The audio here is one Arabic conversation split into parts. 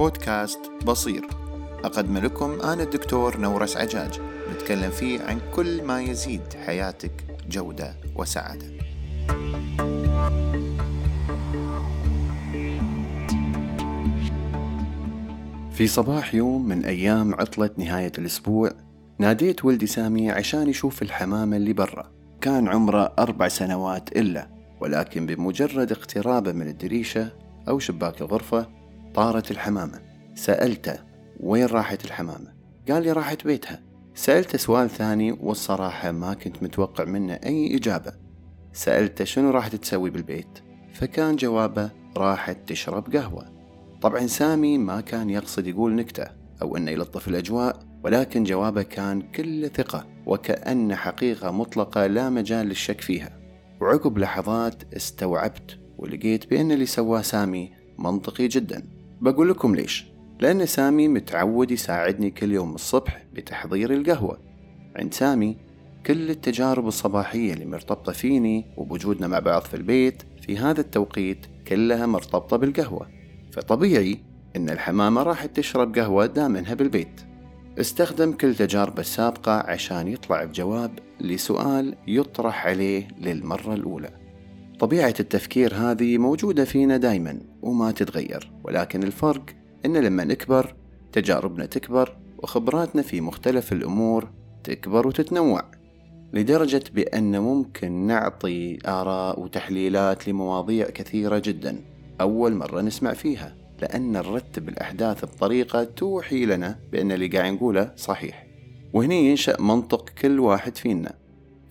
بودكاست بصير. أقدم لكم أنا الدكتور نورس عجاج نتكلم فيه عن كل ما يزيد حياتك جودة وسعادة. في صباح يوم من أيام عطلة نهاية الأسبوع ناديت ولدي سامي عشان يشوف الحمامة اللي برا. كان عمره أربع سنوات إلا ولكن بمجرد اقترابه من الدريشة أو شباك الغرفة طارت الحمامة. سألته وين راحت الحمامة؟ قال لي راحت بيتها. سألته سؤال ثاني والصراحة ما كنت متوقع منه أي إجابة. سألته شنو راح تسوي بالبيت؟ فكان جوابه راحت تشرب قهوة. طبعا سامي ما كان يقصد يقول نكتة أو أنه يلطف الأجواء ولكن جوابه كان كل ثقة وكأن حقيقة مطلقة لا مجال للشك فيها. وعقب لحظات استوعبت ولقيت بأن اللي سواه سامي منطقي جدا. بقول لكم ليش؟ لأن سامي متعود يساعدني كل يوم الصبح بتحضير القهوة. عند سامي كل التجارب الصباحية اللي مرتبطة فيني وبوجودنا مع بعض في البيت في هذا التوقيت كلها مرتبطة بالقهوة. فطبيعي إن الحمامة راح تشرب قهوة دامنها بالبيت. استخدم كل تجاربه السابقة عشان يطلع بجواب لسؤال يطرح عليه للمرة الأولى. طبيعة التفكير هذه موجودة فينا دايما وما تتغير. ولكن الفرق إن لما نكبر تجاربنا تكبر وخبراتنا في مختلف الأمور تكبر وتتنوع لدرجة بأن ممكن نعطي آراء وتحليلات لمواضيع كثيرة جدا أول مرة نسمع فيها لأن نرتب الأحداث بطريقة توحي لنا بأن اللي قاعد نقوله صحيح. وهنا ينشأ منطق كل واحد فينا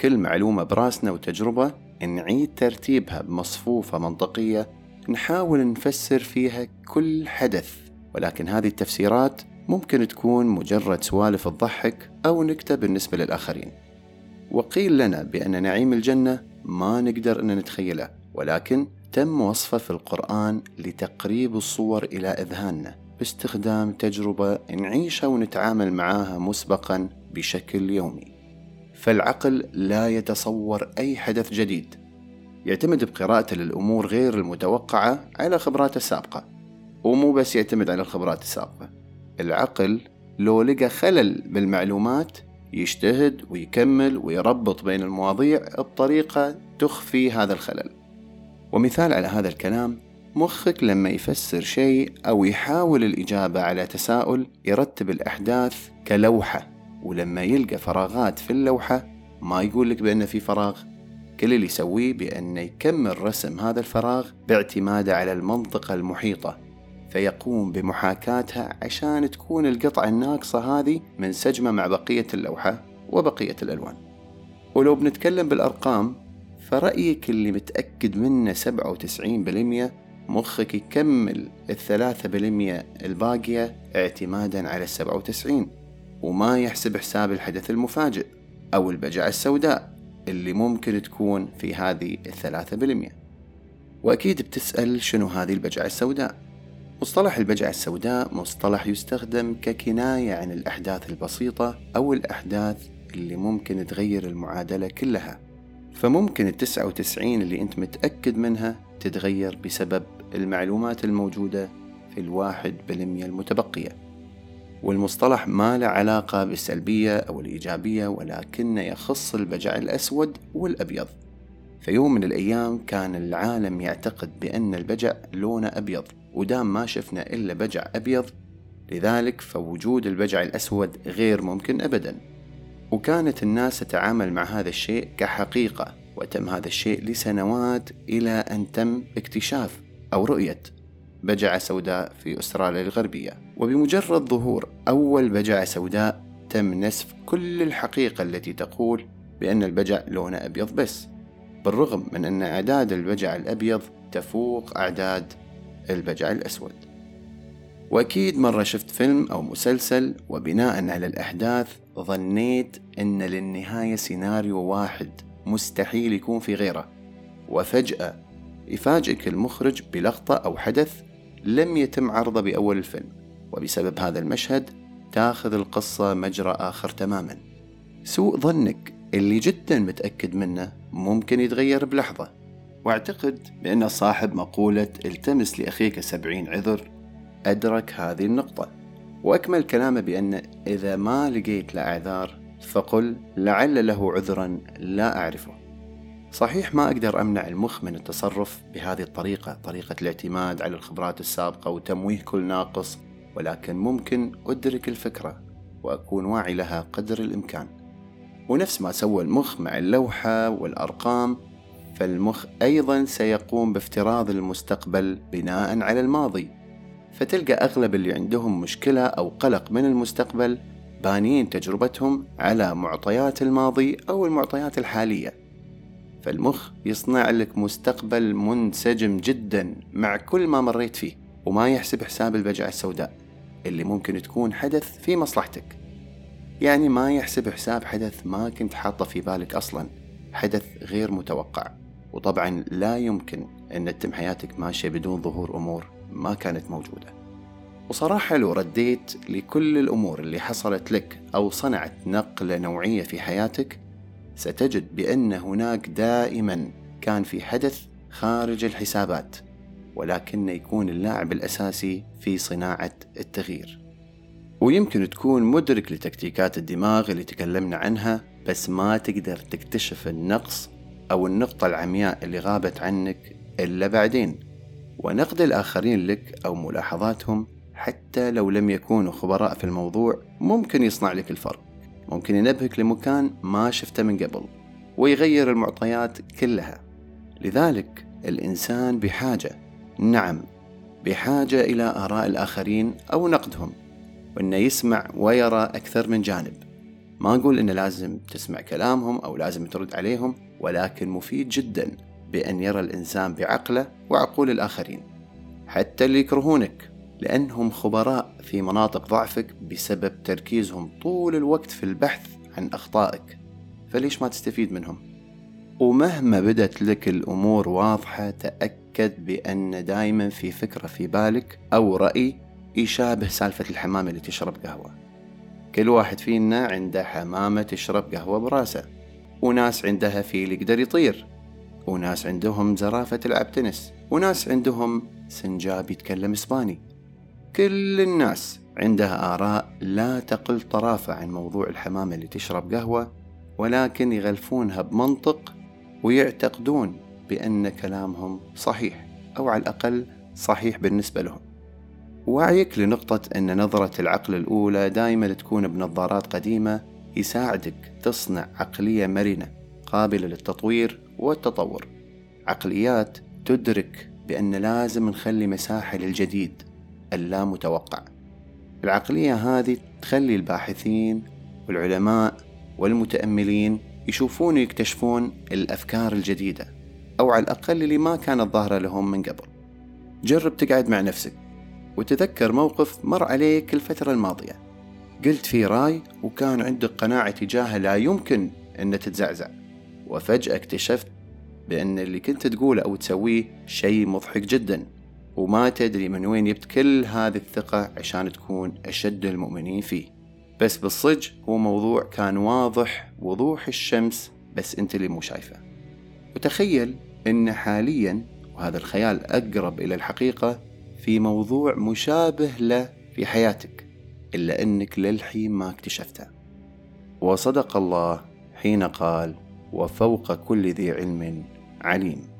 كل معلومة براسنا وتجربة نعيد ترتيبها بمصفوفة منطقية نحاول نفسر فيها كل حدث ولكن هذه التفسيرات ممكن تكون مجرد سوالف تضحك أو نكتة بالنسبة للآخرين. وقيل لنا بأن نعيم الجنة ما نقدر أن نتخيله ولكن تم وصفه في القرآن لتقريب الصور إلى أذهاننا باستخدام تجربة نعيشها ونتعامل معاها مسبقا بشكل يومي. فالعقل لا يتصور أي حدث جديد. يعتمد بقراءته للأمور غير المتوقعة على خبراته السابقة ومو بس يعتمد على الخبرات السابقة. العقل لو لقى خلل بالمعلومات يجتهد ويكمل ويربط بين المواضيع بطريقة تخفي هذا الخلل. ومثال على هذا الكلام مخك لما يفسر شيء أو يحاول الإجابة على تساؤل يرتب الأحداث كلوحة ولما يلقى فراغات في اللوحة ما يقول لك بأن في فراغ. كل اللي يسويه بأنه يكمل رسم هذا الفراغ باعتماده على المنطقة المحيطة فيقوم بمحاكاتها عشان تكون القطعة الناقصة هذه منسجمة مع بقية اللوحة وبقية الألوان. ولو بنتكلم بالأرقام فرأيك اللي متأكد منه سبعة وتسعين بالمية مخك يكمل الثلاثة بالمية الباقية اعتمادا على السبعة وتسعين وما يحسب حساب الحدث المفاجئ أو البجعة السوداء. اللي ممكن تكون في هذه الثلاثة بالمية وأكيد بتسأل شنو هذه البجعة السوداء. مصطلح البجعة السوداء مصطلح يستخدم ككناية عن الأحداث البسيطة أو الأحداث اللي ممكن تغير المعادلة كلها. فممكن التسعة وتسعين اللي أنت متأكد منها تتغير بسبب المعلومات الموجودة في الواحد بالمية المتبقية. والمصطلح ما له علاقة بالسلبية أو الإيجابية ولكنه يخص البجع الأسود والأبيض. فيوم من الأيام كان العالم يعتقد بأن البجع لونه أبيض ودام ما شفنا إلا بجع أبيض لذلك فوجود البجع الأسود غير ممكن أبدا. وكانت الناس تتعامل مع هذا الشيء كحقيقة وتم هذا الشيء لسنوات إلى أن تم اكتشاف أو رؤية بجعة سوداء في أستراليا الغربية. وبمجرد ظهور أول بجعة سوداء تم نسف كل الحقيقة التي تقول بأن البجع لونه أبيض بس بالرغم من أن أعداد البجع الأبيض تفوق أعداد البجع الأسود. وأكيد مرة شفت فيلم أو مسلسل وبناء على الأحداث ظنيت أن للنهاية سيناريو واحد مستحيل يكون في غيره. وفجأة يفاجئك المخرج بلقطة أو حدث لم يتم عرضه بأول الفيلم. وبسبب هذا المشهد تاخذ القصة مجرى آخر تماما. سوء ظنك اللي جدا متأكد منه ممكن يتغير بلحظة. واعتقد بأن صاحب مقولة التمس لأخيك سبعين عذر أدرك هذه النقطة. وأكمل كلامه بأن إذا ما لقيت له أعذار فقل لعل له عذرا لا أعرفه. صحيح ما أقدر أمنع المخ من التصرف بهذه الطريقة طريقة الاعتماد على الخبرات السابقة وتمويه كل ناقص. ولكن ممكن أدرك الفكرة وأكون واعي لها قدر الإمكان. ونفس ما سوى المخ مع اللوحة والأرقام فالمخ أيضا سيقوم بافتراض المستقبل بناء على الماضي. فتلقى أغلب اللي عندهم مشكلة أو قلق من المستقبل بانين تجربتهم على معطيات الماضي أو المعطيات الحالية. فالمخ يصنع لك مستقبل منسجم جدا مع كل ما مريت فيه وما يحسب حساب البجعة السوداء. اللي ممكن تكون حدث في مصلحتك. يعني ما يحسب حساب حدث ما كنت حاطه في بالك أصلا. حدث غير متوقع. وطبعا لا يمكن أن تتم حياتك ماشية بدون ظهور أمور ما كانت موجودة. وصراحة لو رديت لكل الأمور اللي حصلت لك أو صنعت نقلة نوعية في حياتك ستجد بأن هناك دائما كان في حدث خارج الحسابات. ولكن يكون اللاعب الأساسي في صناعة التغيير. ويمكن تكون مدرك لتكتيكات الدماغ اللي تكلمنا عنها بس ما تقدر تكتشف النقص أو النقطة العمياء اللي غابت عنك إلا بعدين. ونقد الآخرين لك أو ملاحظاتهم حتى لو لم يكونوا خبراء في الموضوع ممكن يصنع لك الفرق. ممكن ينبهك لمكان ما شفته من قبل ويغير المعطيات كلها. لذلك الإنسان بحاجة نعم بحاجة إلى آراء الآخرين أو نقدهم وأنه يسمع ويرى أكثر من جانب ما أقول أنه لازم تسمع كلامهم أو لازم ترد عليهم ولكن مفيد جدا بأن يرى الإنسان بعقله وعقول الآخرين حتى اللي يكرهونك لأنهم خبراء في مناطق ضعفك بسبب تركيزهم طول الوقت في البحث عن أخطائك فليش ما تستفيد منهم؟ ومهما بدت لك الأمور واضحة تأكد بأن دايما في فكرة في بالك أو رأي يشابه سالفة الحمامة اللي تشرب قهوة. كل واحد فينا عنده حمامة تشرب قهوة براسه. وناس عندها فيل يقدر يطير. وناس عندهم زرافة تلعب تنس. وناس عندهم سنجاب يتكلم إسباني. كل الناس عندها آراء لا تقل طرافة عن موضوع الحمامة اللي تشرب قهوة ولكن يغلفونها بمنطق ويعتقدون بأن كلامهم صحيح أو على الأقل صحيح بالنسبة لهم. وعيك لنقطة أن نظرة العقل الأولى دائما تكون بنظارات قديمة يساعدك تصنع عقلية مرنة قابلة للتطوير والتطور. عقليات تدرك بأن لازم نخلي مساحة للجديد اللا متوقع العقلية هذه تخلي الباحثين والعلماء والمتأملين يشوفون ويكتشفون الأفكار الجديدة أو على الأقل اللي ما كانت ظاهرة لهم من قبل. جرب تقعد مع نفسك وتذكر موقف مر عليك الفترة الماضية. قلت فيه رأي وكان عندك قناعة تجاهه لا يمكن أن تتزعزع. وفجأة اكتشفت بأن اللي كنت تقوله أو تسويه شيء مضحك جدا وما تدري من وين جبت كل هذه الثقة عشان تكون أشد المؤمنين فيه. بس بالصج هو موضوع كان واضح وضوح الشمس بس أنت اللي مو شايفه. وتخيل أن حاليا وهذا الخيال أقرب إلى الحقيقة في موضوع مشابه له في حياتك إلا أنك للحين ما اكتشفته. وصدق الله حين قال وفوق كل ذي علم عليم.